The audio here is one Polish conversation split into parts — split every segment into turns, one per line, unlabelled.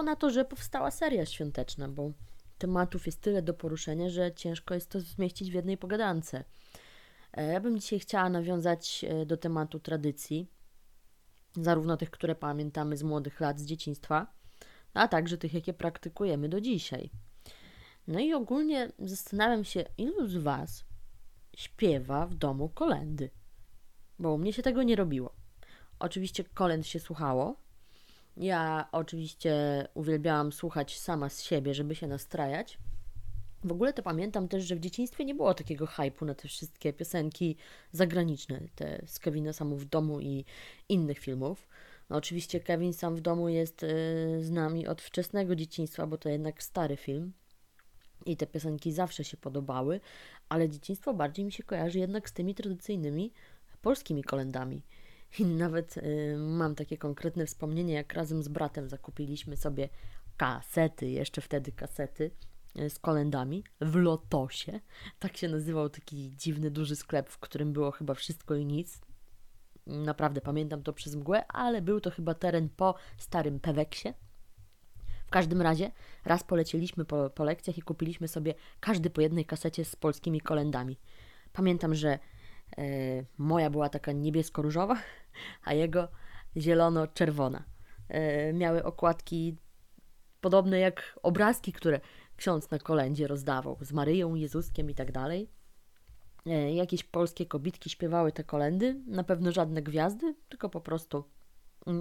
wyszło na to, że powstała seria świąteczna, bo tematów jest tyle do poruszenia, że ciężko jest to zmieścić w jednej pogadance. E, ja bym dzisiaj chciała nawiązać e, do tematu tradycji, zarówno tych, które pamiętamy z młodych lat, z dzieciństwa, a także tych, jakie praktykujemy do dzisiaj. No i ogólnie zastanawiam się, ilu z Was śpiewa w domu kolendy, bo u mnie się tego nie robiło. Oczywiście kolęd się słuchało. Ja oczywiście uwielbiałam słuchać sama z siebie, żeby się nastrajać. W ogóle to pamiętam też, że w dzieciństwie nie było takiego hypu na te wszystkie piosenki zagraniczne, te z Kevina Samu w domu i innych filmów. No oczywiście Kevin Sam w domu jest y, z nami od wczesnego dzieciństwa, bo to jednak stary film. I te piosenki zawsze się podobały, ale dzieciństwo bardziej mi się kojarzy jednak z tymi tradycyjnymi polskimi kolendami. I nawet y, mam takie konkretne wspomnienie, jak razem z bratem zakupiliśmy sobie kasety, jeszcze wtedy kasety y, z kolendami w Lotosie. Tak się nazywał taki dziwny, duży sklep, w którym było chyba wszystko i nic. Naprawdę pamiętam to przez mgłę, ale był to chyba teren po starym Peweksie. W każdym razie raz polecieliśmy po, po lekcjach i kupiliśmy sobie każdy po jednej kasecie z polskimi kolendami. Pamiętam, że e, moja była taka niebiesko-różowa, a jego zielono-czerwona. E, miały okładki podobne jak obrazki, które ksiądz na kolendzie rozdawał z Maryją, Jezuskiem i tak dalej. E, jakieś polskie kobitki śpiewały te kolendy, na pewno żadne gwiazdy, tylko po prostu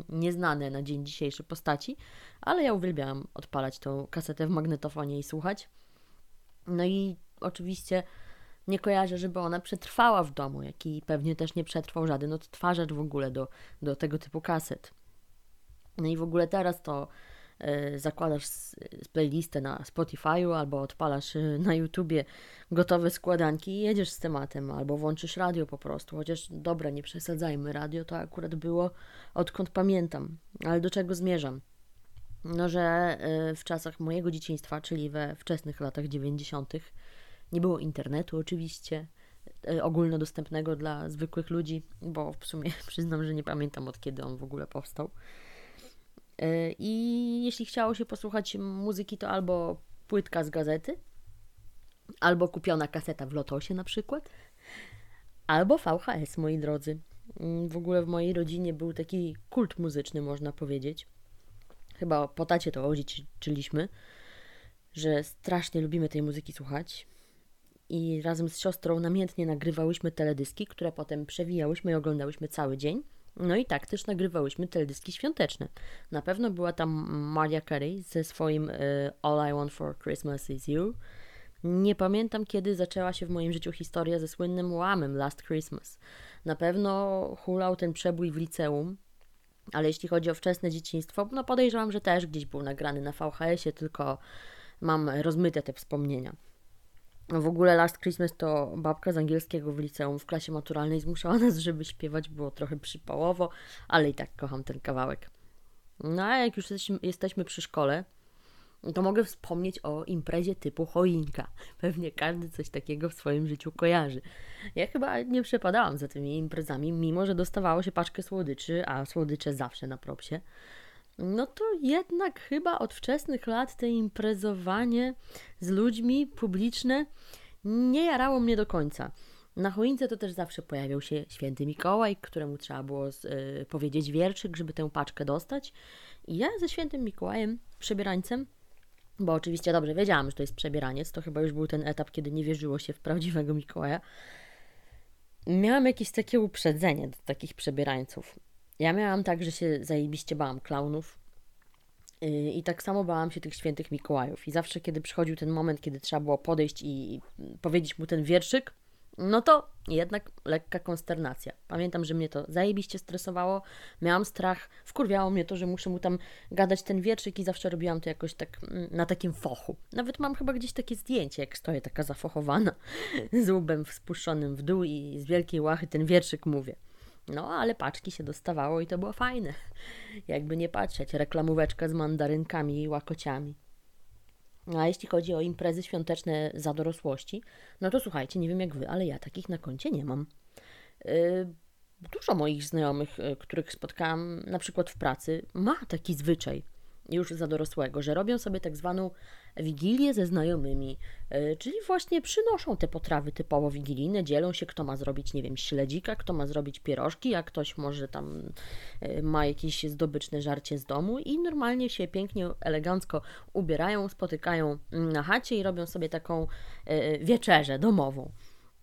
nieznane na dzień dzisiejszy postaci, ale ja uwielbiałam odpalać tą kasetę w magnetofonie i słuchać. No i oczywiście nie kojarzę, żeby ona przetrwała w domu, jak i pewnie też nie przetrwał żaden odtwarzacz w ogóle do, do tego typu kaset. No i w ogóle teraz to y, zakładasz playlistę na Spotify'u albo odpalasz y, na YouTubie gotowe składanki i jedziesz z tematem, albo włączysz radio po prostu. Chociaż dobra, nie przesadzajmy, radio to akurat było odkąd pamiętam. Ale do czego zmierzam? No, że y, w czasach mojego dzieciństwa, czyli we wczesnych latach 90., nie było internetu oczywiście, y, ogólnodostępnego dla zwykłych ludzi, bo w sumie przyznam, że nie pamiętam od kiedy on w ogóle powstał. Y, I jeśli chciało się posłuchać muzyki, to albo płytka z gazety, albo kupiona kaseta w Lotosie na przykład, albo VHS, moi drodzy. Mm, w ogóle w mojej rodzinie był taki kult muzyczny, można powiedzieć. Chyba po tacie to odziedziczyliśmy, że strasznie lubimy tej muzyki słuchać. I razem z siostrą namiętnie nagrywałyśmy teledyski, które potem przewijałyśmy i oglądałyśmy cały dzień. No i tak też nagrywałyśmy teledyski świąteczne. Na pewno była tam Maria Carey ze swoim y, All I Want for Christmas is You. Nie pamiętam, kiedy zaczęła się w moim życiu historia ze słynnym łamem Last Christmas. Na pewno hulał ten przebój w liceum, ale jeśli chodzi o wczesne dzieciństwo, no podejrzewam, że też gdzieś był nagrany na VHS-ie, tylko mam rozmyte te wspomnienia. W ogóle Last Christmas to babka z angielskiego w liceum w klasie maturalnej zmuszała nas, żeby śpiewać, było trochę przypałowo, ale i tak kocham ten kawałek. No a jak już jesteśmy przy szkole, to mogę wspomnieć o imprezie typu choinka. Pewnie każdy coś takiego w swoim życiu kojarzy. Ja chyba nie przepadałam za tymi imprezami, mimo że dostawało się paczkę słodyczy, a słodycze zawsze na propsie. No to jednak chyba od wczesnych lat te imprezowanie z ludźmi publiczne nie jarało mnie do końca. Na choince to też zawsze pojawiał się święty Mikołaj, któremu trzeba było z, y, powiedzieć wierszyk, żeby tę paczkę dostać. I ja ze świętym Mikołajem, przebierańcem, bo oczywiście dobrze wiedziałam, że to jest przebieraniec, to chyba już był ten etap, kiedy nie wierzyło się w prawdziwego Mikołaja. Miałam jakieś takie uprzedzenie do takich przebierańców. Ja miałam tak, że się zajebiście bałam klaunów yy, i tak samo bałam się tych świętych Mikołajów. I zawsze, kiedy przychodził ten moment, kiedy trzeba było podejść i powiedzieć mu ten wierszyk, no to jednak lekka konsternacja. Pamiętam, że mnie to zajebiście stresowało, miałam strach, wkurwiało mnie to, że muszę mu tam gadać ten wierszyk i zawsze robiłam to jakoś tak mm, na takim fochu. Nawet mam chyba gdzieś takie zdjęcie, jak stoję taka zafochowana, z łbem spuszczonym w dół i z wielkiej łachy ten wierszyk mówię. No, ale paczki się dostawało i to było fajne. Jakby nie patrzeć, reklamóweczka z mandarynkami i łakociami. A jeśli chodzi o imprezy świąteczne za dorosłości, no to słuchajcie, nie wiem jak wy, ale ja takich na koncie nie mam. Yy, dużo moich znajomych, yy, których spotkałam na przykład w pracy, ma taki zwyczaj. już za dorosłego, że robią sobie tak zwaną wigilię ze znajomymi, yy, czyli właśnie przynoszą te potrawy typowo wigilijne, dzielą się, kto ma zrobić, nie wiem, śledzika, kto ma zrobić pierożki, jak ktoś może tam yy, ma jakieś zdobyczne żarcie z domu i normalnie się pięknie, elegancko ubierają, spotykają na chacie i robią sobie taką yy, wieczerzę domową.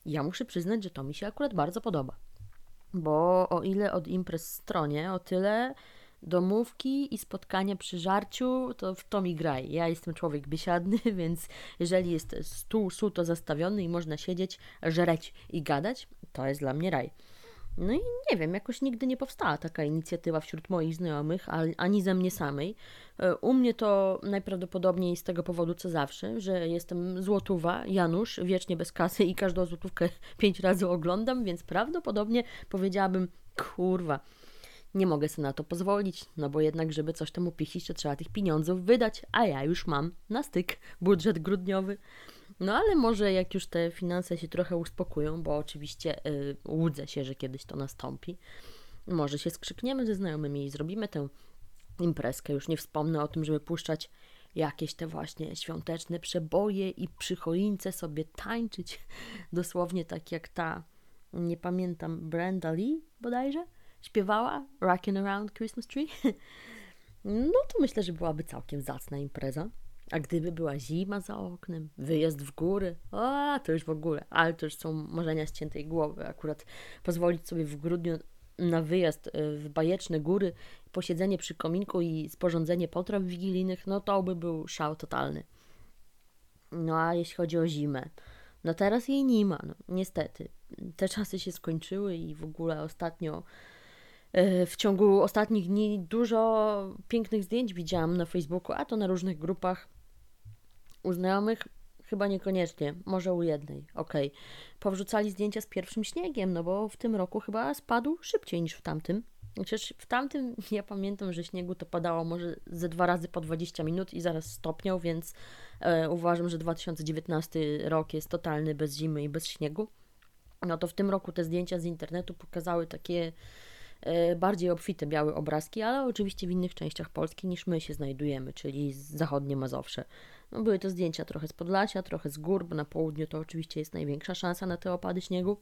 Ja muszę przyznać, że to mi się akurat bardzo podoba. Bo o ile od imprez stronie, o tyle domówki i spotkania przy żarciu, to w to mi graj. Ja jestem człowiek biesiadny, więc jeżeli jest stół suto zastawiony i można siedzieć, żreć i gadać, to jest dla mnie raj. No i nie wiem, jakoś nigdy nie powstała taka inicjatywa wśród moich znajomych, ani ze mnie samej. E, u mnie to najprawdopodobniej z tego powodu, co zawsze, że jestem złotówa, Janusz, wiecznie bez kasy i każdą złotówkę pięć razy oglądam, więc prawdopodobnie powiedziałabym, kurwa, nie mogę sobie na to pozwolić, no bo jednak, żeby coś temu pichić, to trzeba tych pieniądzów wydać, a ja już mam na styk budżet grudniowy. No ale może jak już te finanse się trochę uspokoją, bo oczywiście yy, łudzę się, że kiedyś to nastąpi, może się skrzykniemy ze znajomymi i zrobimy tę imprezkę. Już nie wspomnę o tym, żeby puszczać jakieś te właśnie świąteczne przeboje i przy choince sobie tańczyć. Dosłownie tak jak ta, nie pamiętam, Brenda Lee bodajże śpiewała Rockin' Around Christmas Tree. No to myślę, że byłaby całkiem zacna impreza. A gdyby była zima za oknem, wyjazd w góry, a to już w ogóle, ale to już są marzenia ściętej głowy. Akurat pozwolić sobie w grudniu na wyjazd y, w bajeczne góry, posiedzenie przy kominku i sporządzenie potraw wigilijnych, no to by był szał totalny. No a jeśli chodzi o zimę, no teraz jej nie ma, no, niestety. Te czasy się skończyły i w ogóle ostatnio w ciągu ostatnich dni dużo pięknych zdjęć widziałam na Facebooku, a to na różnych grupach u znajomych chyba niekoniecznie, może u jednej, okej. Okay. Powrzucali zdjęcia z pierwszym śniegiem, no bo w tym roku chyba spadł szybciej niż w tamtym. Chociaż w tamtym ja pamiętam, że śniegu to padało może ze dwa razy po 20 minut i zaraz stopniał, więc e, uważam, że 2019 rok jest totalny bez zimy i bez śniegu. No to w tym roku te zdjęcia z internetu pokazały takie e, bardziej obfite białe obrazki, ale oczywiście w innych częściach Polski niż my się znajdujemy, czyli zachodnie Mazowsze. No, były to zdjęcia trochę z Podlasia, trochę z gór, bo na południu to oczywiście jest największa szansa na te opady śniegu.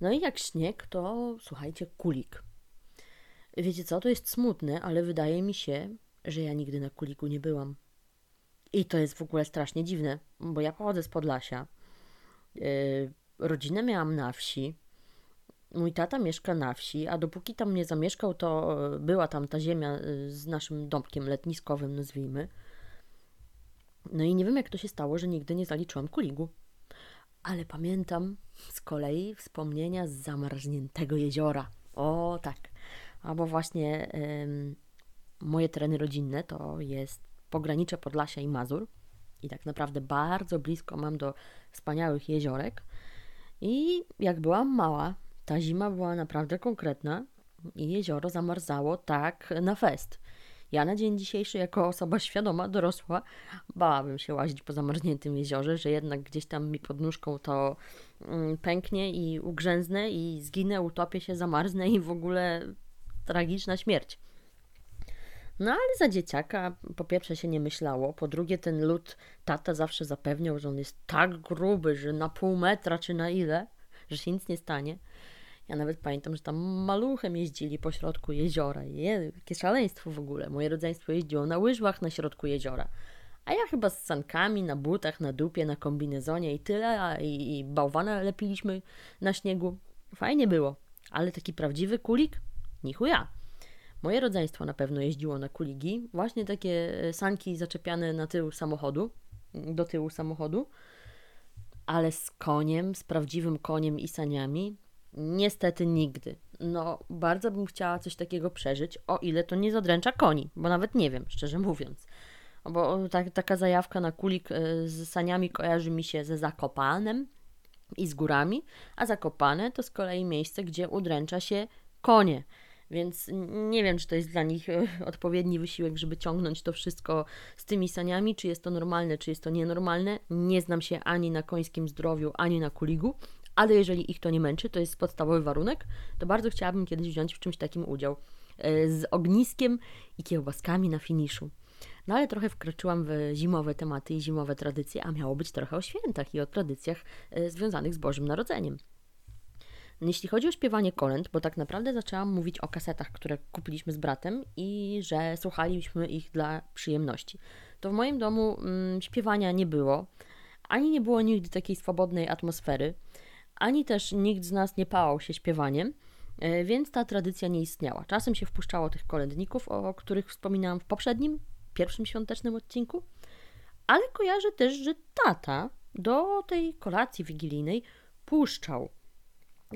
No i jak śnieg, to słuchajcie, kulik. Wiecie co, to jest smutne, ale wydaje mi się, że ja nigdy na kuliku nie byłam. I to jest w ogóle strasznie dziwne, bo ja pochodzę z Podlasia. Yy, rodzinę miałam na wsi. Mój tata mieszka na wsi, a dopóki tam nie zamieszkał, to była tam ta ziemia y, z naszym domkiem letniskowym, nazwijmy. No i nie wiem, jak to się stało, że nigdy nie zaliczyłam kuligu. Ale pamiętam z kolei wspomnienia z zamarzniętego jeziora. O, tak. Albo właśnie ym, moje tereny rodzinne to jest pogranicze Podlasia i Mazur. I tak naprawdę bardzo blisko mam do wspaniałych jeziorek. I jak byłam mała, ta zima była naprawdę konkretna i jezioro zamarzało tak na fest. Ja na dzień dzisiejszy, jako osoba świadoma, dorosła, bałabym się łazić po zamarzniętym jeziorze, że jednak gdzieś tam mi pod nóżką to mm, pęknie i ugrzęznę i zginę, utopię się, zamarznę i w ogóle tragiczna śmierć. No ale za dzieciaka po pierwsze się nie myślało, po drugie ten lód tata zawsze zapewniał, że on jest tak gruby, że na pół metra czy na ile, że się nic nie stanie. Ja nawet pamiętam, że tam maluchem jeździli po środku jeziora. Je, jakie szaleństwo w ogóle. Moje rodzeństwo jeździło na łyżwach na środku jeziora. A ja chyba z sankami, na butach, na dupie, na kombinezonie i tyle, a i, i bałwana lepiliśmy na śniegu. Fajnie było, ale taki prawdziwy kulik? Nichuja. Moje rodzeństwo na pewno jeździło na kuligi, właśnie takie e, sanki zaczepiane na tył samochodu, do tyłu samochodu, ale z koniem, z prawdziwym koniem i saniami Niestety nigdy. No, bardzo bym chciała coś takiego przeżyć, o ile to nie zadręcza koni, bo nawet nie wiem, szczerze mówiąc. Bo tak, taka zajawka na kulik e, z saniami kojarzy mi się ze Zakopanem i z górami, a Zakopane to z kolei miejsce, gdzie udręcza się konie. Więc nie wiem, czy to jest dla nich e, odpowiedni wysiłek, żeby ciągnąć to wszystko z tymi saniami, czy jest to normalne, czy jest to nienormalne. Nie znam się ani na końskim zdrowiu, ani na kuligu, ale jeżeli ich to nie męczy, to jest podstawowy warunek, to bardzo chciałabym kiedyś wziąć w czymś takim udział. e, z ogniskiem i kiełbaskami na finiszu. No ale trochę wkroczyłam w zimowe tematy i zimowe tradycje, a miało być trochę o świętach i o tradycjach e, związanych z Bożym Narodzeniem. Jeśli chodzi o śpiewanie kolęd, bo tak naprawdę zaczęłam mówić o kasetach, które kupiliśmy z bratem i że słuchaliśmy ich dla przyjemności. To w moim domu mm, śpiewania nie było, ani nie było nigdy takiej swobodnej atmosfery, ani też nikt z nas nie pałał się śpiewaniem, e, więc ta tradycja nie istniała. Czasem się wpuszczało tych kolędników, o których wspominałam w poprzednim, pierwszym świątecznym odcinku, ale kojarzę też, że tata do tej kolacji wigilijnej puszczał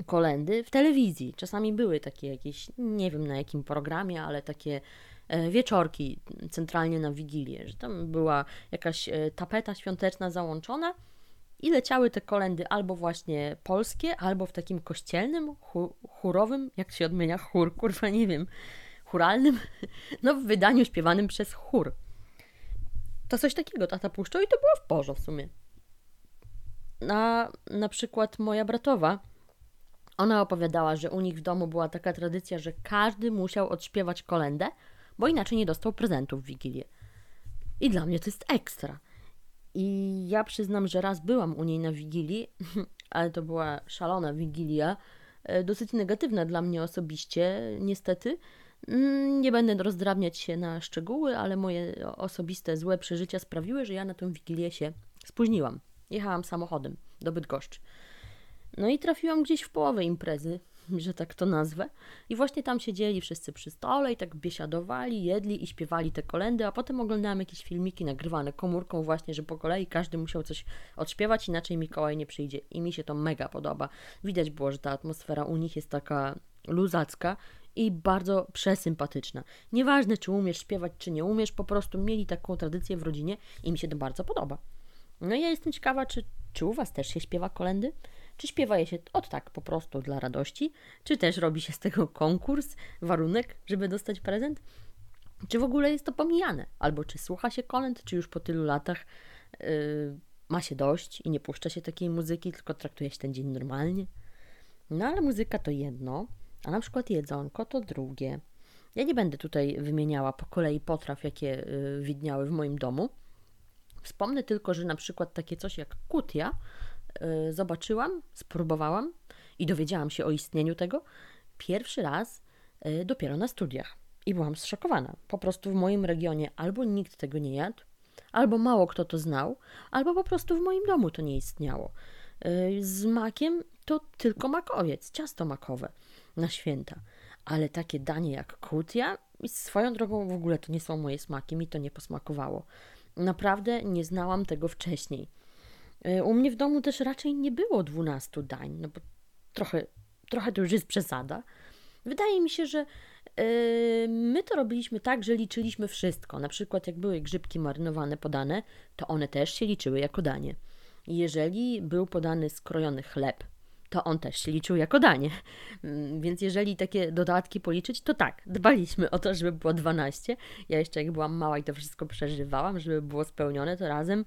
kolendy w telewizji. Czasami były takie jakieś, nie wiem na jakim programie, ale takie e, wieczorki centralnie na Wigilię, że tam była jakaś e, tapeta świąteczna załączona i leciały te kolendy albo właśnie polskie, albo w takim kościelnym, chórowym, jak się odmienia chór, kurwa nie wiem, churalnym, no w wydaniu śpiewanym przez chór. To coś takiego tata puszczał i to było w porze w sumie. Na, na przykład moja bratowa, ona opowiadała, że u nich w domu była taka tradycja, że każdy musiał odśpiewać kolendę, bo inaczej nie dostał prezentów w Wigilię. I dla mnie to jest ekstra. I ja przyznam, że raz byłam u niej na Wigilii, ale to była szalona Wigilia, e, dosyć negatywna dla mnie osobiście, niestety. Mm, nie będę rozdrabniać się na szczegóły, ale moje osobiste złe przeżycia sprawiły, że ja na tę Wigilię się spóźniłam. Jechałam samochodem do Bydgoszczy. No i trafiłam gdzieś w połowę imprezy, że tak to nazwę. I właśnie tam siedzieli wszyscy przy stole i tak biesiadowali, jedli i śpiewali te kolendy, a potem oglądałam jakieś filmiki nagrywane komórką właśnie, że po kolei każdy musiał coś odśpiewać, inaczej Mikołaj nie przyjdzie. I mi się to mega podoba. Widać było, że ta atmosfera u nich jest taka luzacka i bardzo przesympatyczna. Nieważne, czy umiesz śpiewać, czy nie umiesz, po prostu mieli taką tradycję w rodzinie i mi się to bardzo podoba. No ja jestem ciekawa, czy, czy u Was też się śpiewa kolendy? Czy śpiewa je się od tak po prostu dla radości? Czy też robi się z tego konkurs, warunek, żeby dostać prezent? Czy w ogóle jest to pomijane? Albo czy słucha się kolęd, czy już po tylu latach yy, ma się dość i nie puszcza się takiej muzyki, tylko traktuje się ten dzień normalnie? No ale muzyka to jedno, a na przykład jedzonko to drugie. Ja nie będę tutaj wymieniała po kolei potraw, jakie yy, widniały w moim domu. Wspomnę tylko, że na przykład takie coś jak kutia zobaczyłam, spróbowałam i dowiedziałam się o istnieniu tego pierwszy raz y, dopiero na studiach. I byłam zszokowana. Po prostu w moim regionie albo nikt tego nie jadł, albo mało kto to znał, albo po prostu w moim domu to nie istniało. Y, z makiem to tylko makowiec, ciasto makowe na święta. Ale takie danie jak kutia, swoją drogą w ogóle to nie są moje smaki, mi to nie posmakowało. Naprawdę nie znałam tego wcześniej. E, u mnie w domu też raczej nie było 12 dań, no bo trochę, trochę to już jest przesada. Wydaje mi się, że yy, my to robiliśmy tak, że liczyliśmy wszystko. Na przykład, jak były grzybki marynowane podane, to one też się liczyły jako danie. Jeżeli był podany skrojony chleb, to on też się liczył jako danie. Mm, więc jeżeli takie dodatki policzyć, to tak, dbaliśmy o to, żeby było 12. Ja jeszcze jak byłam mała i to wszystko przeżywałam, żeby było spełnione, to razem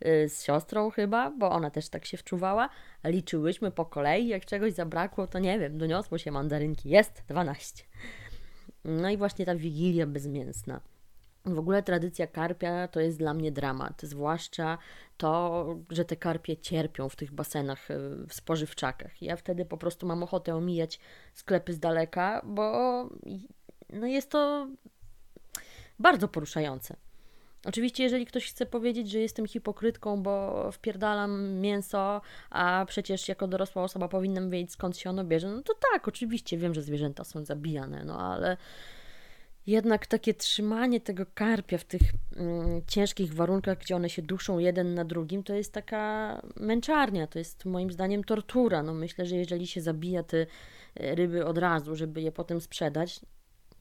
z siostrą chyba, bo ona też tak się wczuwała. Liczyłyśmy po kolei, jak czegoś zabrakło, to nie wiem, doniosło się mandarynki. Jest 12. No i właśnie ta wigilia bezmięsna. W ogóle tradycja karpia to jest dla mnie dramat, zwłaszcza to, że te karpie cierpią w tych basenach, y, w spożywczakach. Ja wtedy po prostu mam ochotę omijać sklepy z daleka, bo no jest to bardzo poruszające. Oczywiście, jeżeli ktoś chce powiedzieć, że jestem hipokrytką, bo wpierdalam mięso, a przecież jako dorosła osoba powinnam wiedzieć skąd się ono bierze, no to tak, oczywiście wiem, że zwierzęta są zabijane, no ale jednak takie trzymanie tego karpia w tych mm, ciężkich warunkach, gdzie one się duszą jeden na drugim, to jest taka męczarnia, to jest moim zdaniem tortura. No myślę, że jeżeli się zabija te e, ryby od razu, żeby je potem sprzedać,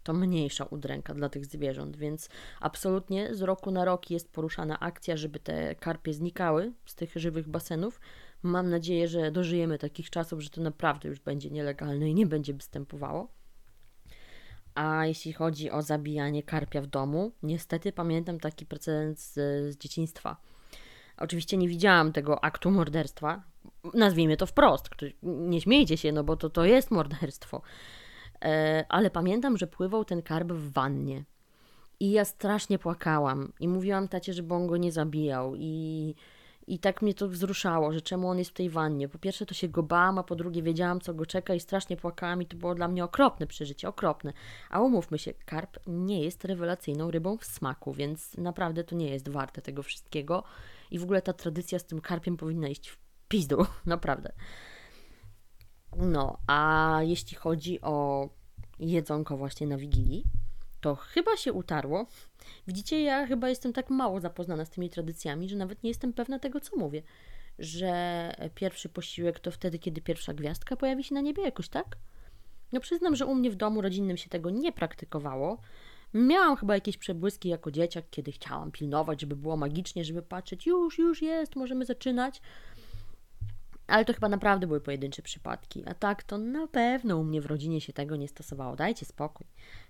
to mniejsza udręka dla tych zwierząt, więc absolutnie z roku na rok jest poruszana akcja, żeby te karpie znikały z tych żywych basenów. Mam nadzieję, że dożyjemy takich czasów, że to naprawdę już będzie nielegalne i nie będzie występowało. A jeśli chodzi o zabijanie karpia w domu, niestety pamiętam taki precedens z, z dzieciństwa. Oczywiście nie widziałam tego aktu morderstwa. Nazwijmy to wprost. Nie śmiejcie się, no bo to, to jest morderstwo ale pamiętam, że pływał ten karp w wannie. I ja strasznie płakałam i mówiłam tacie, żeby on go nie zabijał i, i tak mnie to wzruszało, że czemu on jest w tej wannie. Po pierwsze to się go bałam, a po drugie wiedziałam, co go czeka i strasznie płakałam i to było dla mnie okropne przeżycie, okropne. A umówmy się, karp nie jest rewelacyjną rybą w smaku, więc naprawdę to nie jest warte tego wszystkiego i w ogóle ta tradycja z tym karpiem powinna iść w pizdu, naprawdę. No, a jeśli chodzi o jedzonko właśnie na Wigilii, to chyba się utarło. Widzicie, ja chyba jestem tak mało zapoznana z tymi tradycjami, że nawet nie jestem pewna tego, co mówię. Że pierwszy posiłek to wtedy, kiedy pierwsza gwiazdka pojawi się na niebie jakoś, tak? No przyznam, że u mnie w domu rodzinnym się tego nie praktykowało. Miałam chyba jakieś przebłyski jako dzieciak, kiedy chciałam pilnować, żeby było magicznie, żeby patrzeć, już, już jest, możemy zaczynać. Ale to chyba naprawdę były pojedyncze przypadki. A tak, to na pewno u mnie w rodzinie się tego nie stosowało. Dajcie spokój.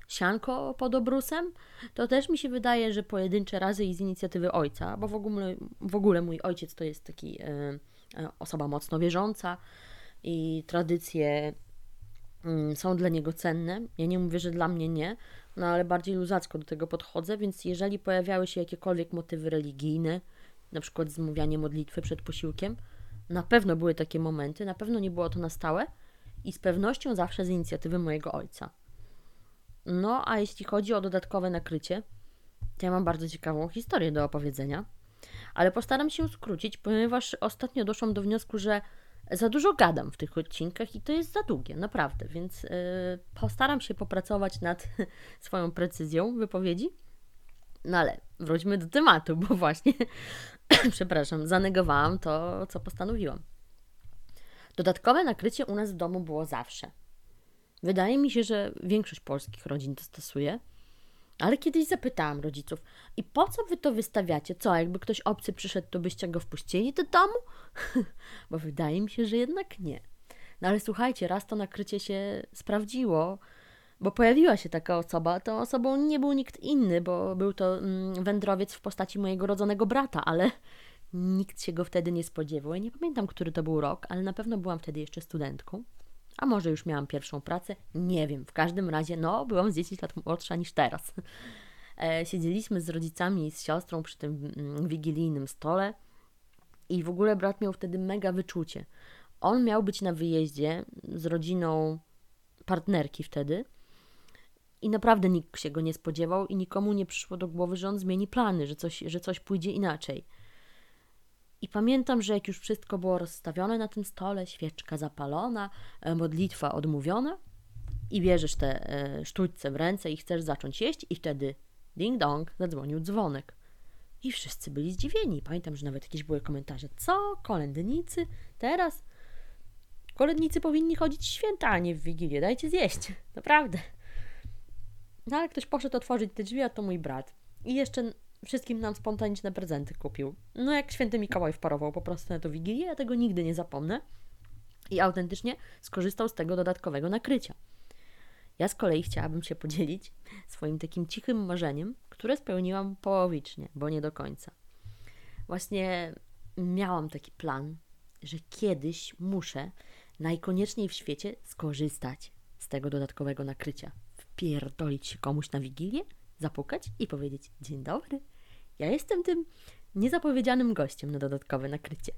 Sianko pod obrusem, to też mi się wydaje, że pojedyncze razy i z inicjatywy ojca, bo w ogóle, w ogóle mój ojciec to jest taki e, e osoba mocno wierząca i tradycje mm, są dla niego cenne. Ja nie mówię, że dla mnie nie, no ale bardziej luzacko do tego podchodzę, więc jeżeli pojawiały się jakiekolwiek motywy religijne, na przykład zmawianie modlitwy przed posiłkiem, na pewno były takie momenty, na pewno nie było to na stałe i z pewnością zawsze z inicjatywy mojego ojca. No, a jeśli chodzi o dodatkowe nakrycie, to ja mam bardzo ciekawą historię do opowiedzenia, ale postaram się skrócić, ponieważ ostatnio doszłam do wniosku, że za dużo gadam w tych odcinkach i to jest za długie, naprawdę, więc yy, postaram się popracować nad swoją precyzją wypowiedzi. No ale wróćmy do tematu, bo właśnie, przepraszam, zanegowałam to, co postanowiłam. Dodatkowe nakrycie u nas w domu było zawsze. Wydaje mi się, że większość polskich rodzin to stosuje. Ale kiedyś zapytałam rodziców, i po co wy to wystawiacie? Co, jakby ktoś obcy przyszedł, to byście go wpuścili do domu? Bo wydaje mi się, że jednak nie. No ale słuchajcie, raz to nakrycie się sprawdziło, bo pojawiła się taka osoba. Tą osobą nie był nikt inny, bo był to mm, wędrowiec w postaci mojego rodzonego brata, ale nikt się go wtedy nie spodziewał. Ja nie pamiętam, który to był rok, ale na pewno byłam wtedy jeszcze studentką. A może już miałam pierwszą pracę? Nie wiem. W każdym razie, no, byłam z 10 lat młodsza niż teraz. E, siedzieliśmy z rodzicami i z siostrą przy tym mm, wigilijnym stole i w ogóle brat miał wtedy mega wyczucie. On miał być na wyjeździe z rodziną partnerki wtedy i naprawdę nikt się go nie spodziewał i nikomu nie przyszło do głowy, że on zmieni plany, że coś, że coś pójdzie inaczej. I pamiętam, że jak już wszystko było rozstawione na tym stole, świeczka zapalona, e, modlitwa odmówiona i bierzesz te e, sztućce w ręce i chcesz zacząć jeść i wtedy ding dong zadzwonił dzwonek. I wszyscy byli zdziwieni. Pamiętam, że nawet jakieś były komentarze. Co? Kolędnicy? Teraz? Kolędnicy powinni chodzić święta, a nie w Wigilię. Dajcie zjeść. Naprawdę. No ale ktoś poszedł otworzyć te drzwi, a to mój brat. I jeszcze wszystkim nam spontaniczne prezenty kupił. No jak święty Mikołaj wparował po prostu na to Wigilię, ja tego nigdy nie zapomnę. I autentycznie skorzystał z tego dodatkowego nakrycia. Ja z kolei chciałabym się podzielić swoim takim cichym marzeniem, które spełniłam połowicznie, bo nie do końca. Właśnie miałam taki plan, że kiedyś muszę najkonieczniej w świecie skorzystać z tego dodatkowego nakrycia. Wpierdolić się komuś na wigilię, zapukać i powiedzieć: Dzień dobry, ja jestem tym niezapowiedzianym gościem na dodatkowe nakrycie.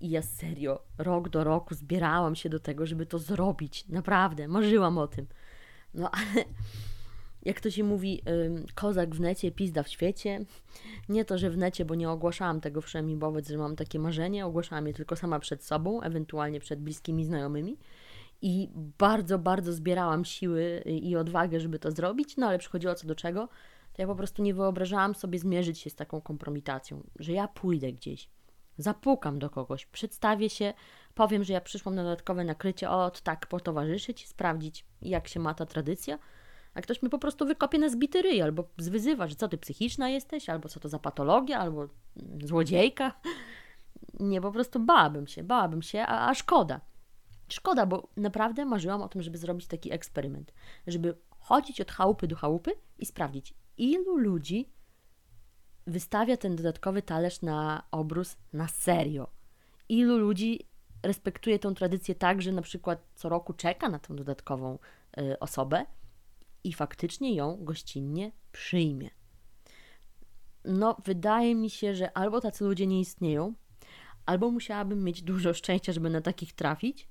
I ja serio, rok do roku zbierałam się do tego, żeby to zrobić. Naprawdę, marzyłam o tym. No ale jak to się mówi, kozak w necie, pizda w świecie. Nie to, że w necie, bo nie ogłaszałam tego wszemi wobec, że mam takie marzenie. Ogłaszałam je tylko sama przed sobą, ewentualnie przed bliskimi znajomymi. I bardzo, bardzo zbierałam siły i odwagę, żeby to zrobić, no ale przychodziło co do czego to ja po prostu nie wyobrażałam sobie zmierzyć się z taką kompromitacją, że ja pójdę gdzieś, zapukam do kogoś, przedstawię się, powiem, że ja przyszłam na dodatkowe nakrycie, od tak potowarzyszyć, sprawdzić, jak się ma ta tradycja, a ktoś mi po prostu wykopie na zbity ryj, albo zwyzywa, że co ty psychiczna jesteś, albo co to za patologia, albo złodziejka. Nie, po prostu bałabym się, bałabym się, a, a szkoda. Szkoda, bo naprawdę marzyłam o tym, żeby zrobić taki eksperyment, żeby chodzić od chałupy do chałupy i sprawdzić, ilu ludzi wystawia ten dodatkowy talerz na obrus na serio. Ilu ludzi respektuje tą tradycję tak, że na przykład co roku czeka na tę dodatkową y, osobę i faktycznie ją gościnnie przyjmie. No, wydaje mi się, że albo tacy ludzie nie istnieją, albo musiałabym mieć dużo szczęścia, żeby na takich trafić.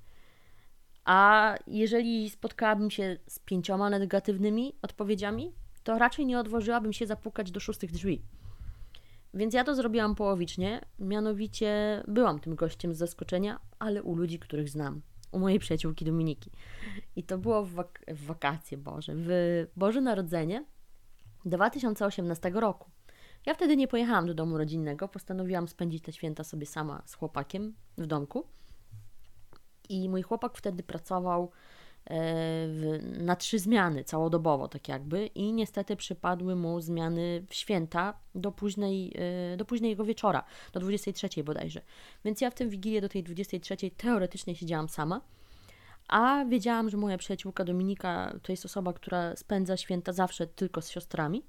A jeżeli spotkałabym się z pięcioma negatywnymi odpowiedziami, to raczej nie odważyłabym się zapukać do szóstych drzwi. Więc ja to zrobiłam połowicznie, mianowicie byłam tym gościem z zaskoczenia, ale u ludzi, których znam. U mojej przyjaciółki Dominiki. I to było w, wak w wakacje Boże, w Boże Narodzenie 2018 roku. Ja wtedy nie pojechałam do domu rodzinnego, postanowiłam spędzić te święta sobie sama z chłopakiem w domku. I mój chłopak wtedy pracował w, na trzy zmiany całodobowo, tak jakby, i niestety przypadły mu zmiany w święta do, późnej, e, do późnego wieczora, do 23 bodajże. Więc ja w tym wigilię do tej 23 teoretycznie siedziałam sama, a wiedziałam, że moja przyjaciółka Dominika to jest osoba, która spędza święta zawsze tylko z siostrami.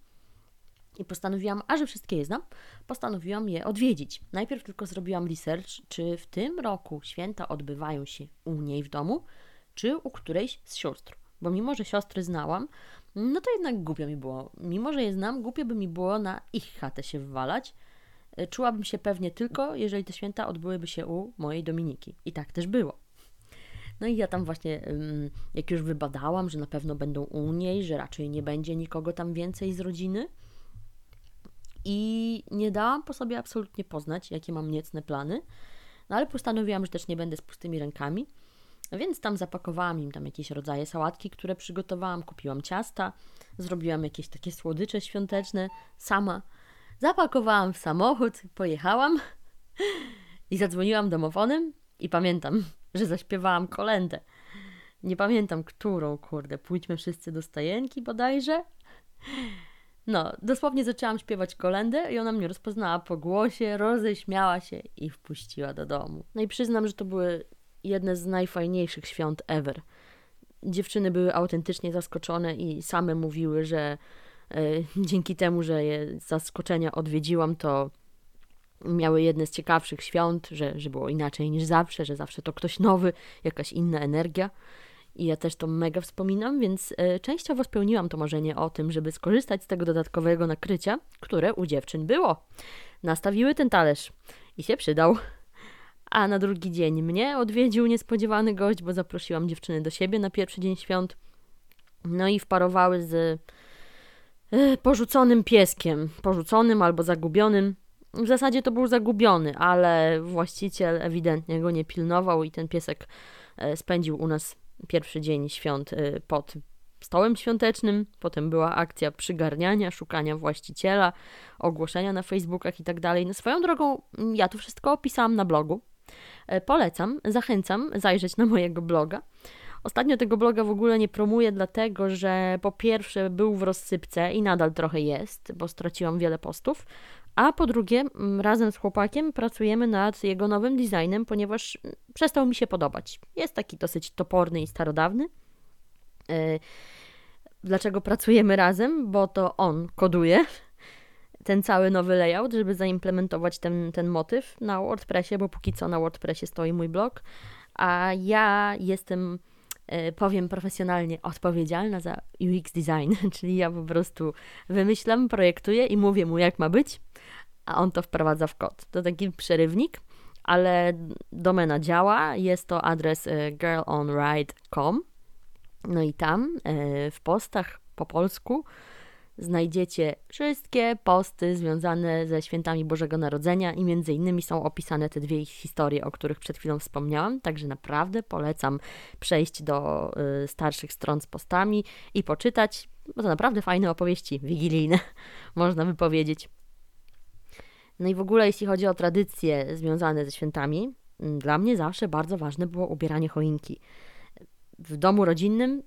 I postanowiłam, a że wszystkie je znam, postanowiłam je odwiedzić. Najpierw tylko zrobiłam research, czy w tym roku święta odbywają się u niej w domu, czy u którejś z sióstr. Bo mimo, że siostry znałam, no to jednak głupio mi było. Mimo, że je znam, głupio by mi było na ich chatę się wwalać. E, czułabym się pewnie tylko, jeżeli te święta odbyłyby się u mojej Dominiki. I tak też było. No i ja tam właśnie, jak już wybadałam, że na pewno będą u niej, że raczej nie będzie nikogo tam więcej z rodziny. I nie dałam po sobie absolutnie poznać, jakie mam niecne plany. No ale postanowiłam, że też nie będę z pustymi rękami. Więc tam zapakowałam im tam jakieś rodzaje sałatki, które przygotowałam, kupiłam ciasta, zrobiłam jakieś takie słodycze świąteczne sama. Zapakowałam w samochód, pojechałam i zadzwoniłam domofonem i pamiętam, że zaśpiewałam kolendę. Nie pamiętam, którą, kurde, pójdźmy wszyscy do stajenki bodajże. No, dosłownie zaczęłam śpiewać kolendę i ona mnie rozpoznała po głosie, roześmiała się i wpuściła do domu. No i przyznam, że to były jedne z najfajniejszych świąt ever. Dziewczyny były autentycznie zaskoczone i same mówiły, że e, dzięki temu, że je zaskoczenia odwiedziłam, to miały jedne z ciekawszych świąt, że, że było inaczej niż zawsze, że zawsze to ktoś nowy, jakaś inna energia. I ja też to mega wspominam, więc e, częściowo spełniłam to marzenie o tym, żeby skorzystać z tego dodatkowego nakrycia, które u dziewczyn było. Nastawiły ten talerz i się przydał. A na drugi dzień mnie odwiedził niespodziewany gość, bo zaprosiłam dziewczyny do siebie na pierwszy dzień świąt. No i wparowały z e, porzuconym pieskiem, porzuconym albo zagubionym. W zasadzie to był zagubiony, ale właściciel ewidentnie go nie pilnował i ten piesek e, spędził u nas pierwszy dzień świąt e, pod stołem świątecznym. Potem była akcja przygarniania, szukania właściciela, ogłoszenia na Facebookach i tak dalej. No swoją drogą, ja to wszystko opisałam na blogu, E, polecam, zachęcam zajrzeć na mojego bloga. Ostatnio tego bloga w ogóle nie promuję, dlatego że po pierwsze był w rozsypce i nadal trochę jest, bo straciłam wiele postów. A po drugie, razem z chłopakiem pracujemy nad jego nowym designem, ponieważ przestał mi się podobać. Jest taki dosyć toporny i starodawny. E, dlaczego pracujemy razem? Bo to on koduje ten cały nowy layout, żeby zaimplementować ten, ten motyw na WordPressie, bo póki co na WordPressie stoi mój blog, a ja jestem, powiem profesjonalnie, odpowiedzialna za UX design, czyli ja po prostu wymyślam, projektuję i mówię mu, jak ma być, a on to wprowadza w kod. To taki przerywnik, ale domena działa, jest to adres e, girlonride.com, no i tam e, w postach po polsku znajdziecie wszystkie posty związane ze świętami Bożego Narodzenia i między innymi są opisane te dwie historie, o których przed chwilą wspomniałam, także naprawdę polecam przejść do y, starszych stron z postami i poczytać, bo to naprawdę fajne opowieści wigilijne, można by powiedzieć. No i w ogóle jeśli chodzi o tradycje związane ze świętami, mm, dla mnie zawsze bardzo ważne było ubieranie choinki. W domu rodzinnym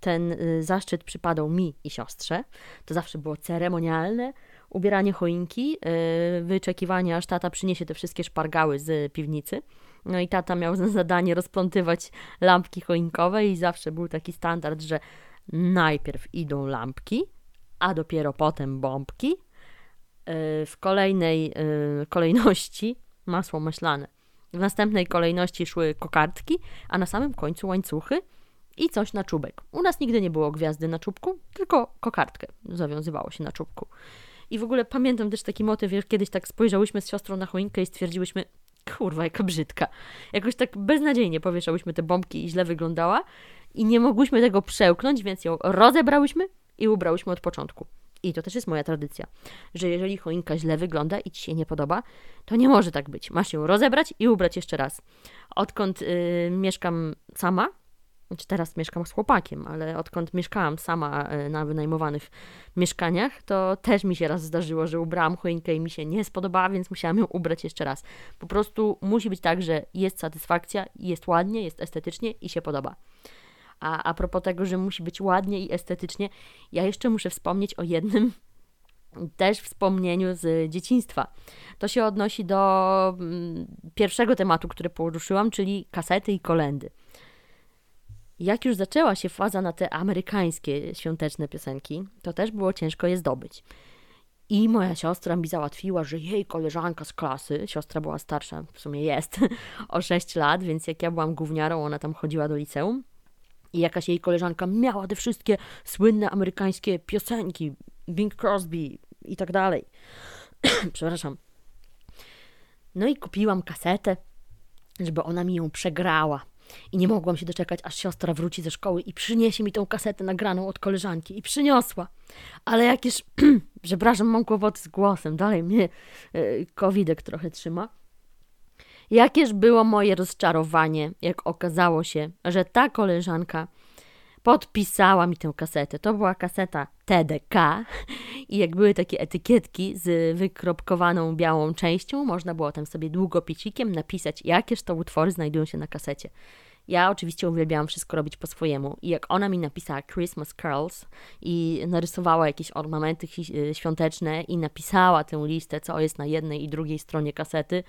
ten y, zaszczyt przypadał mi i siostrze. To zawsze było ceremonialne. Ubieranie choinki, y, wyczekiwanie aż tata przyniesie te wszystkie szpargały z piwnicy. No i tata miał za zadanie rozplątywać lampki choinkowe i zawsze był taki standard, że najpierw idą lampki, a dopiero potem bombki. Y, w kolejnej kolejności masło maślane. W następnej kolejności szły kokardki, a na samym końcu łańcuchy i coś na czubek. U nas nigdy nie było gwiazdy na czubku, tylko kokardkę zawiązywało się na czubku. I w ogóle pamiętam też taki motyw, jak kiedyś tak spojrzałyśmy z siostrą na choinkę i stwierdziłyśmy, kurwa, jaka brzydka. Jakoś tak beznadziejnie powieszałyśmy te bombki i źle wyglądała i nie mogłyśmy tego przełknąć, więc ją rozebrałyśmy i ubrałyśmy od początku. I to też jest moja tradycja, że jeżeli choinka źle wygląda i ci się nie podoba, to nie może tak być. Masz ją rozebrać i ubrać jeszcze raz. Odkąd yy, mieszkam sama, znaczy teraz mieszkam z chłopakiem, ale odkąd mieszkałam sama yy, na wynajmowanych mieszkaniach, to też mi się raz zdarzyło, że ubrałam choinkę i mi się nie spodobała, więc musiałam ją ubrać jeszcze raz. Po prostu musi być tak, że jest satysfakcja, jest ładnie, jest estetycznie i się podoba. A, a propos tego, że musi być ładnie i estetycznie, ja jeszcze muszę wspomnieć o jednym też wspomnieniu z dzieciństwa. To się odnosi do mm, pierwszego tematu, który poruszyłam, czyli kasety i kolendy. Jak już zaczęła się faza na te amerykańskie świąteczne piosenki, to też było ciężko je zdobyć. I moja siostra mi załatwiła, że jej koleżanka z klasy, siostra była starsza, w sumie jest, o 6 lat, więc jak ja byłam gówniarą, ona tam chodziła do liceum, i jakaś jej koleżanka miała te wszystkie słynne amerykańskie piosenki, Bing Crosby i tak dalej. Przepraszam. No i kupiłam kasetę, żeby ona mi ją przegrała. I nie mogłam się doczekać, aż siostra wróci ze szkoły i przyniesie mi tą kasetę nagraną od koleżanki. I przyniosła. Ale jakież, przepraszam, mam kłopoty z głosem, dalej mnie yy, covidek trochę trzyma. Jakież było moje rozczarowanie, jak okazało się, że ta koleżanka podpisała mi tę kasetę. To była kaseta TDK i jak były takie etykietki z wykropkowaną białą częścią, można było tam sobie długopicikiem napisać, jakież to utwory znajdują się na kasecie. Ja oczywiście uwielbiałam wszystko robić po swojemu. I jak ona mi napisała Christmas Curls i narysowała jakieś ornamenty świąteczne i napisała tę listę, co jest na jednej i drugiej stronie kasety,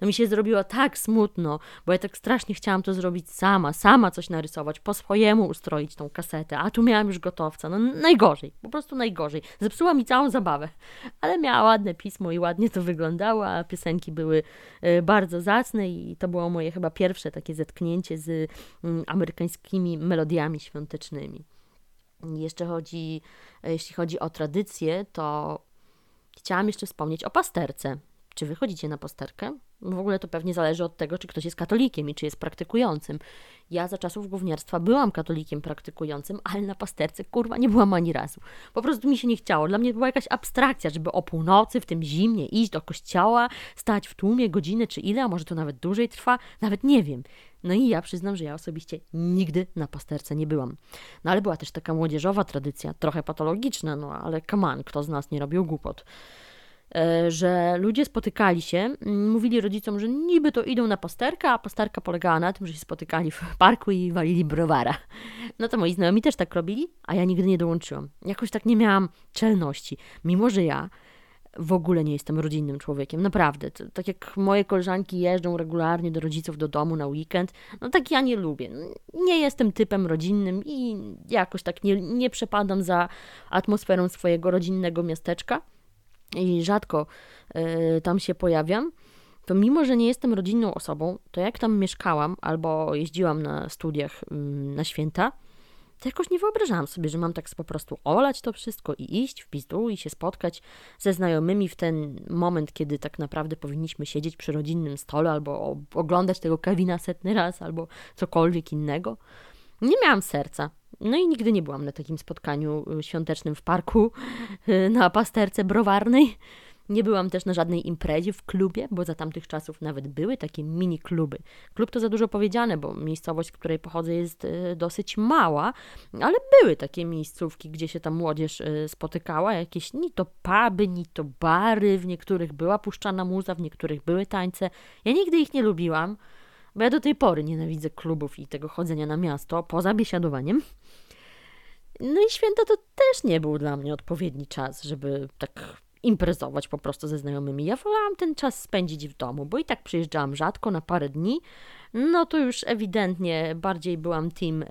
no mi się zrobiło tak smutno, bo ja tak strasznie chciałam to zrobić sama, sama coś narysować, po swojemu ustroić tą kasetę, a tu miałam już gotowca. No najgorzej, po prostu najgorzej. Zepsuła mi całą zabawę, ale miała ładne pismo i ładnie to wyglądało, a piosenki były y, bardzo zacne i to było moje chyba pierwsze takie zetknięcie z mm, amerykańskimi melodiami świątecznymi. Jeszcze chodzi, jeśli chodzi o tradycję, to chciałam jeszcze wspomnieć o pasterce. Czy wychodzicie na pasterkę? W ogóle to pewnie zależy od tego, czy ktoś jest katolikiem i czy jest praktykującym. Ja za czasów gówniarstwa byłam katolikiem praktykującym, ale na pasterce kurwa nie byłam ani razu. Po prostu mi się nie chciało. Dla mnie była jakaś abstrakcja, żeby o północy w tym zimnie iść do kościoła, stać w tłumie godzinę czy ile, a może to nawet dłużej trwa, nawet nie wiem. No i ja przyznam, że ja osobiście nigdy na pasterce nie byłam. No ale była też taka młodzieżowa tradycja, trochę patologiczna, no ale kaman, kto z nas nie robił głupot. E, że ludzie spotykali się, mówili rodzicom, że niby to idą na pasterkę, a pasterka polegała na tym, że się spotykali w parku i walili browara. No to moi znajomi też tak robili, a ja nigdy nie dołączyłam. Jakoś tak nie miałam czelności, mimo że ja w ogóle nie jestem rodzinnym człowiekiem, naprawdę. To, tak jak moje koleżanki jeżdżą regularnie do rodziców do domu na weekend, no tak ja nie lubię. Nie jestem typem rodzinnym i jakoś tak nie, nie przepadam za atmosferą swojego rodzinnego miasteczka i rzadko y, tam się pojawiam, to mimo, że nie jestem rodzinną osobą, to jak tam mieszkałam albo jeździłam na studiach y, na święta, to jakoś nie wyobrażałam sobie, że mam tak po prostu olać to wszystko i iść w pizdu i się spotkać ze znajomymi w ten moment, kiedy tak naprawdę powinniśmy siedzieć przy rodzinnym stole albo oglądać tego Kevina setny raz albo cokolwiek innego. Nie miałam serca. No i nigdy nie byłam na takim spotkaniu y, świątecznym w parku, y, na pasterce browarnej. Nie byłam też na żadnej imprezie w klubie, bo za tamtych czasów nawet były takie mini kluby. Klub to za dużo powiedziane, bo miejscowość, z której pochodzę, jest y, dosyć mała, ale były takie miejscówki, gdzie się ta młodzież spotykała, jakieś ni to puby, ni to bary, w niektórych była puszczana muza, w niektórych były tańce. Ja nigdy ich nie lubiłam. Bo ja do tej pory nienawidzę klubów i tego chodzenia na miasto, poza biesiadowaniem. No i święta to też nie był dla mnie odpowiedni czas, żeby tak imprezować po prostu ze znajomymi. Ja wolałam ten czas spędzić w domu, bo i tak przyjeżdżałam rzadko, na parę dni. No to już ewidentnie bardziej byłam team y,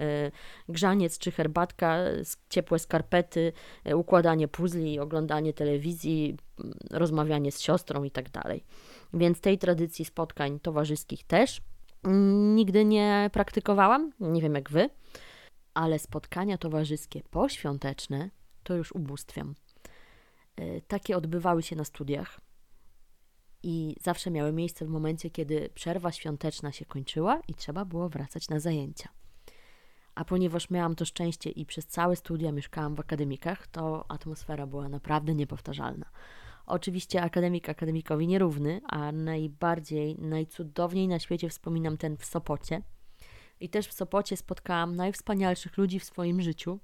grzaniec czy herbatka, ciepłe skarpety, y, układanie puzli, oglądanie telewizji, y, rozmawianie z siostrą i tak dalej. Więc tej tradycji spotkań towarzyskich też nigdy nie praktykowałam. Nie wiem jak wy, ale spotkania towarzyskie poświąteczne to już ubóstwiam. E, takie odbywały się na studiach i zawsze miały miejsce w momencie, kiedy przerwa świąteczna się kończyła i trzeba było wracać na zajęcia. A ponieważ miałam to szczęście i przez całe studia mieszkałam w akademikach, to atmosfera była naprawdę niepowtarzalna. Oczywiście akademik akademikowi nierówny, a najbardziej, najcudowniej na świecie wspominam ten w Sopocie. I też w Sopocie spotkałam najwspanialszych ludzi w swoim życiu.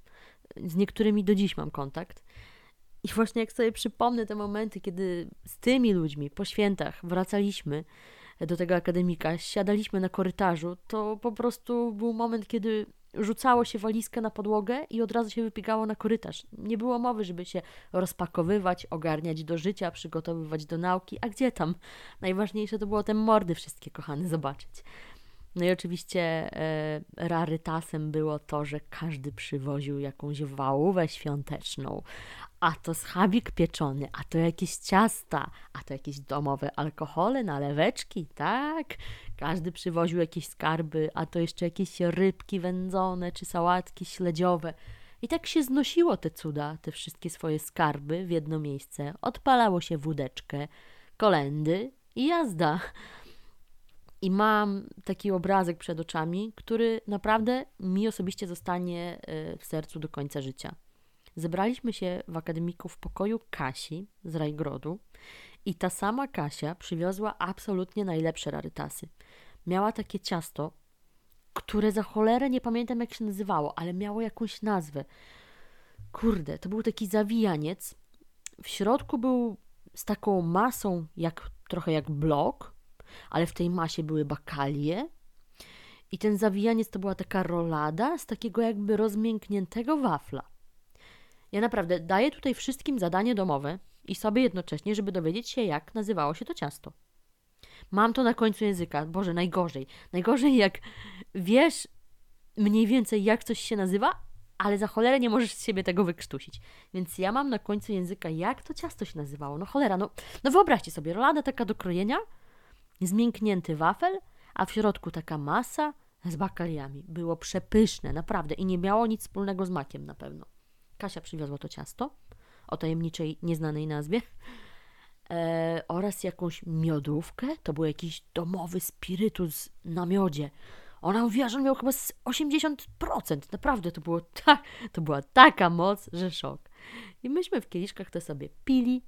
Z niektórymi do dziś mam kontakt. I właśnie jak sobie przypomnę te momenty, kiedy z tymi ludźmi po świętach wracaliśmy do tego akademika, siadaliśmy na korytarzu, to po prostu był moment, kiedy rzucało się walizkę na podłogę i od razu się wypiegało na korytarz. Nie było mowy, żeby się rozpakowywać, ogarniać do życia, przygotowywać do nauki, a gdzie tam? Najważniejsze to było te mordy wszystkie, kochane, zobaczyć. No i oczywiście e, rarytasem było to, że każdy przywoził jakąś wałówę świąteczną, a to schabik pieczony, a to jakieś ciasta, a to jakieś domowe alkohole, naleweczki, tak? Każdy przywoził jakieś skarby, a to jeszcze jakieś rybki wędzone czy sałatki śledziowe. I tak się znosiło te cuda, te wszystkie swoje skarby w jedno miejsce. Odpalało się wódeczkę, kolendy i jazda. I mam taki obrazek przed oczami, który naprawdę mi osobiście zostanie e, w sercu do końca życia. Zebraliśmy się w akademiku w pokoju Kasi z Rajgrodu i ta sama Kasia przywiozła absolutnie najlepsze rarytasy. Miała takie ciasto, które za cholerę nie pamiętam jak się nazywało, ale miało jakąś nazwę. Kurde, to był taki zawijaniec. W środku był z taką masą, jak trochę jak blok, ale w tej masie były bakalie. I ten zawijaniec to była taka rolada z takiego jakby rozmiękniętego wafla. Ja naprawdę daję tutaj wszystkim zadanie domowe i sobie jednocześnie, żeby dowiedzieć się, jak nazywało się to ciasto. Mam to na końcu języka. Boże, najgorzej. Najgorzej, jak wiesz mniej więcej, jak coś się nazywa, ale za cholerę nie możesz z siebie tego wykrztusić. Więc ja mam na końcu języka, jak to ciasto się nazywało. No cholera, no, no wyobraźcie sobie, rolada taka do krojenia, zmięknięty wafel, a w środku taka masa z bakaliami. Było przepyszne, naprawdę. I nie miało nic wspólnego z makiem na pewno. Kasia przywiozła to ciasto o tajemniczej, nieznanej nazwie e, oraz jakąś miodówkę. To był jakiś domowy spirytus na miodzie. Ona mówiła, że on miał chyba 80%. Naprawdę to, było to była taka moc, że szok. I myśmy w kieliszkach to sobie pili,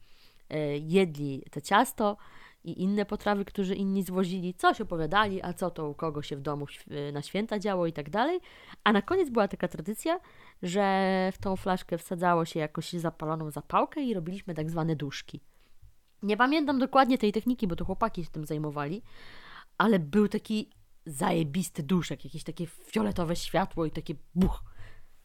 e, jedli to ciasto i inne potrawy, którzy inni zwozili, coś opowiadali, a co to u kogo się w domu na święta działo i tak dalej. A na koniec była taka tradycja, że w tą flaszkę wsadzało się jakoś zapaloną zapałkę i robiliśmy tak zwane duszki. Nie pamiętam dokładnie tej techniki, bo to chłopaki się tym zajmowali, ale był taki zajebisty duszek, jakieś takie fioletowe światło i takie buch.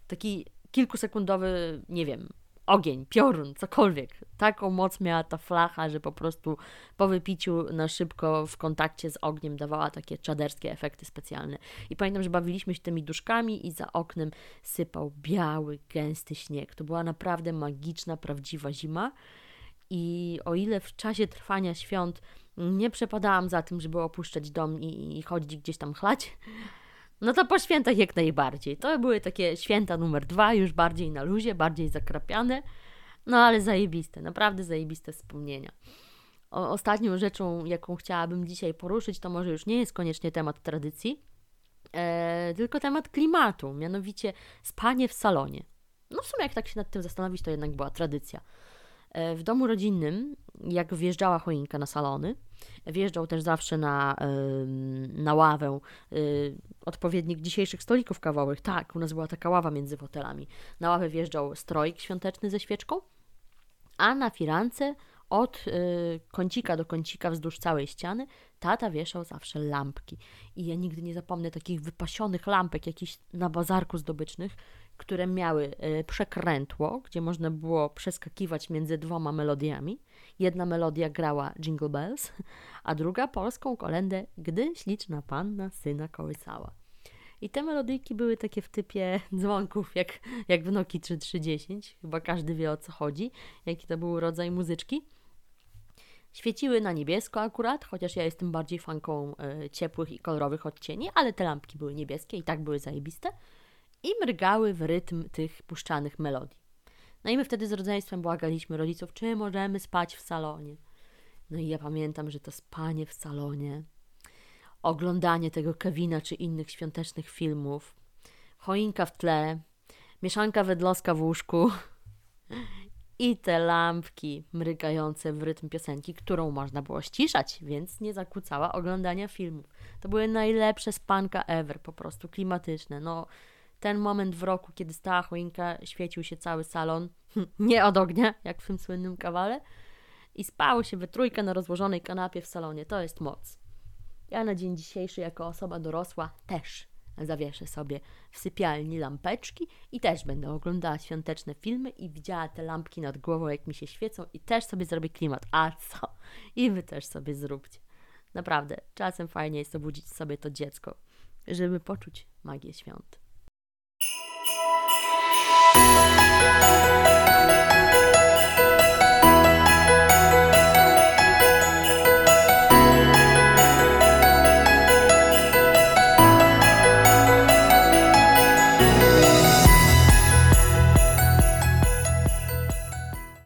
Taki kilkusekundowy, nie wiem, ogień, piorun, cokolwiek. Taką moc miała ta flacha, że po prostu po wypiciu na szybko w kontakcie z ogniem dawała takie czaderskie efekty specjalne. I pamiętam, że bawiliśmy się tymi duszkami i za oknem sypał biały, gęsty śnieg. To była naprawdę magiczna, prawdziwa zima. I o ile w czasie trwania świąt nie przepadałam za tym, żeby opuszczać dom i, i chodzić gdzieś tam chlać, no to po świętach jak najbardziej. To były takie święta numer dwa, już bardziej na luzie, bardziej zakrapiane, no ale zajebiste, naprawdę zajebiste wspomnienia. O, ostatnią rzeczą, jaką chciałabym dzisiaj poruszyć, to może już nie jest koniecznie temat tradycji, e, tylko temat klimatu, mianowicie spanie w salonie. No w sumie jak tak się nad tym zastanowić, to jednak była tradycja. E, w domu rodzinnym, jak wjeżdżała choinka na salony, wjeżdżał też zawsze na, na ławę y, odpowiednik dzisiejszych stolików kawowych. Tak, u nas była taka ława między fotelami. Na ławę wjeżdżał strojk świąteczny ze świeczką, a na firance od y, kącika do kącika wzdłuż całej ściany tata wieszał zawsze lampki. I ja nigdy nie zapomnę takich wypasionych lampek, jakichś na bazarku zdobycznych, które miały y, przekrętło, gdzie można było przeskakiwać między dwoma melodiami. Jedna melodia grała Jingle Bells, a druga polską kolendę Gdy śliczna panna syna kołysała. I te melodyjki były takie w typie dzwonków, jak, jak w Noki 3310. Chyba każdy wie o co chodzi, jaki to był rodzaj muzyczki. Świeciły na niebiesko akurat, chociaż ja jestem bardziej fanką y, ciepłych i kolorowych odcieni, ale te lampki były niebieskie i tak były zajebiste. I mrygały w rytm tych puszczanych melodii. No i my wtedy z rodzeństwem błagaliśmy rodziców, czy możemy spać w salonie. No i ja pamiętam, że to spanie w salonie, oglądanie tego Kevina czy innych świątecznych filmów, choinka w tle, mieszanka wedloska w łóżku i te lampki mrygające w rytm piosenki, którą można było ściszać, więc nie zakłócała oglądania filmów. To były najlepsze spanka ever, po prostu klimatyczne. No, ten moment w roku, kiedy stała choinka, świecił się cały salon, nie od ognia, jak w tym słynnym kawale, i spało się we trójkę na rozłożonej kanapie w salonie. To jest moc. Ja na dzień dzisiejszy, jako osoba dorosła, też zawieszę sobie w sypialni lampeczki i też będę oglądała świąteczne filmy i widziała te lampki nad głową, jak mi się świecą, i też sobie zrobię klimat. A co? I wy też sobie zróbcie. Naprawdę, czasem fajnie jest obudzić sobie to dziecko, żeby poczuć magię świąt. you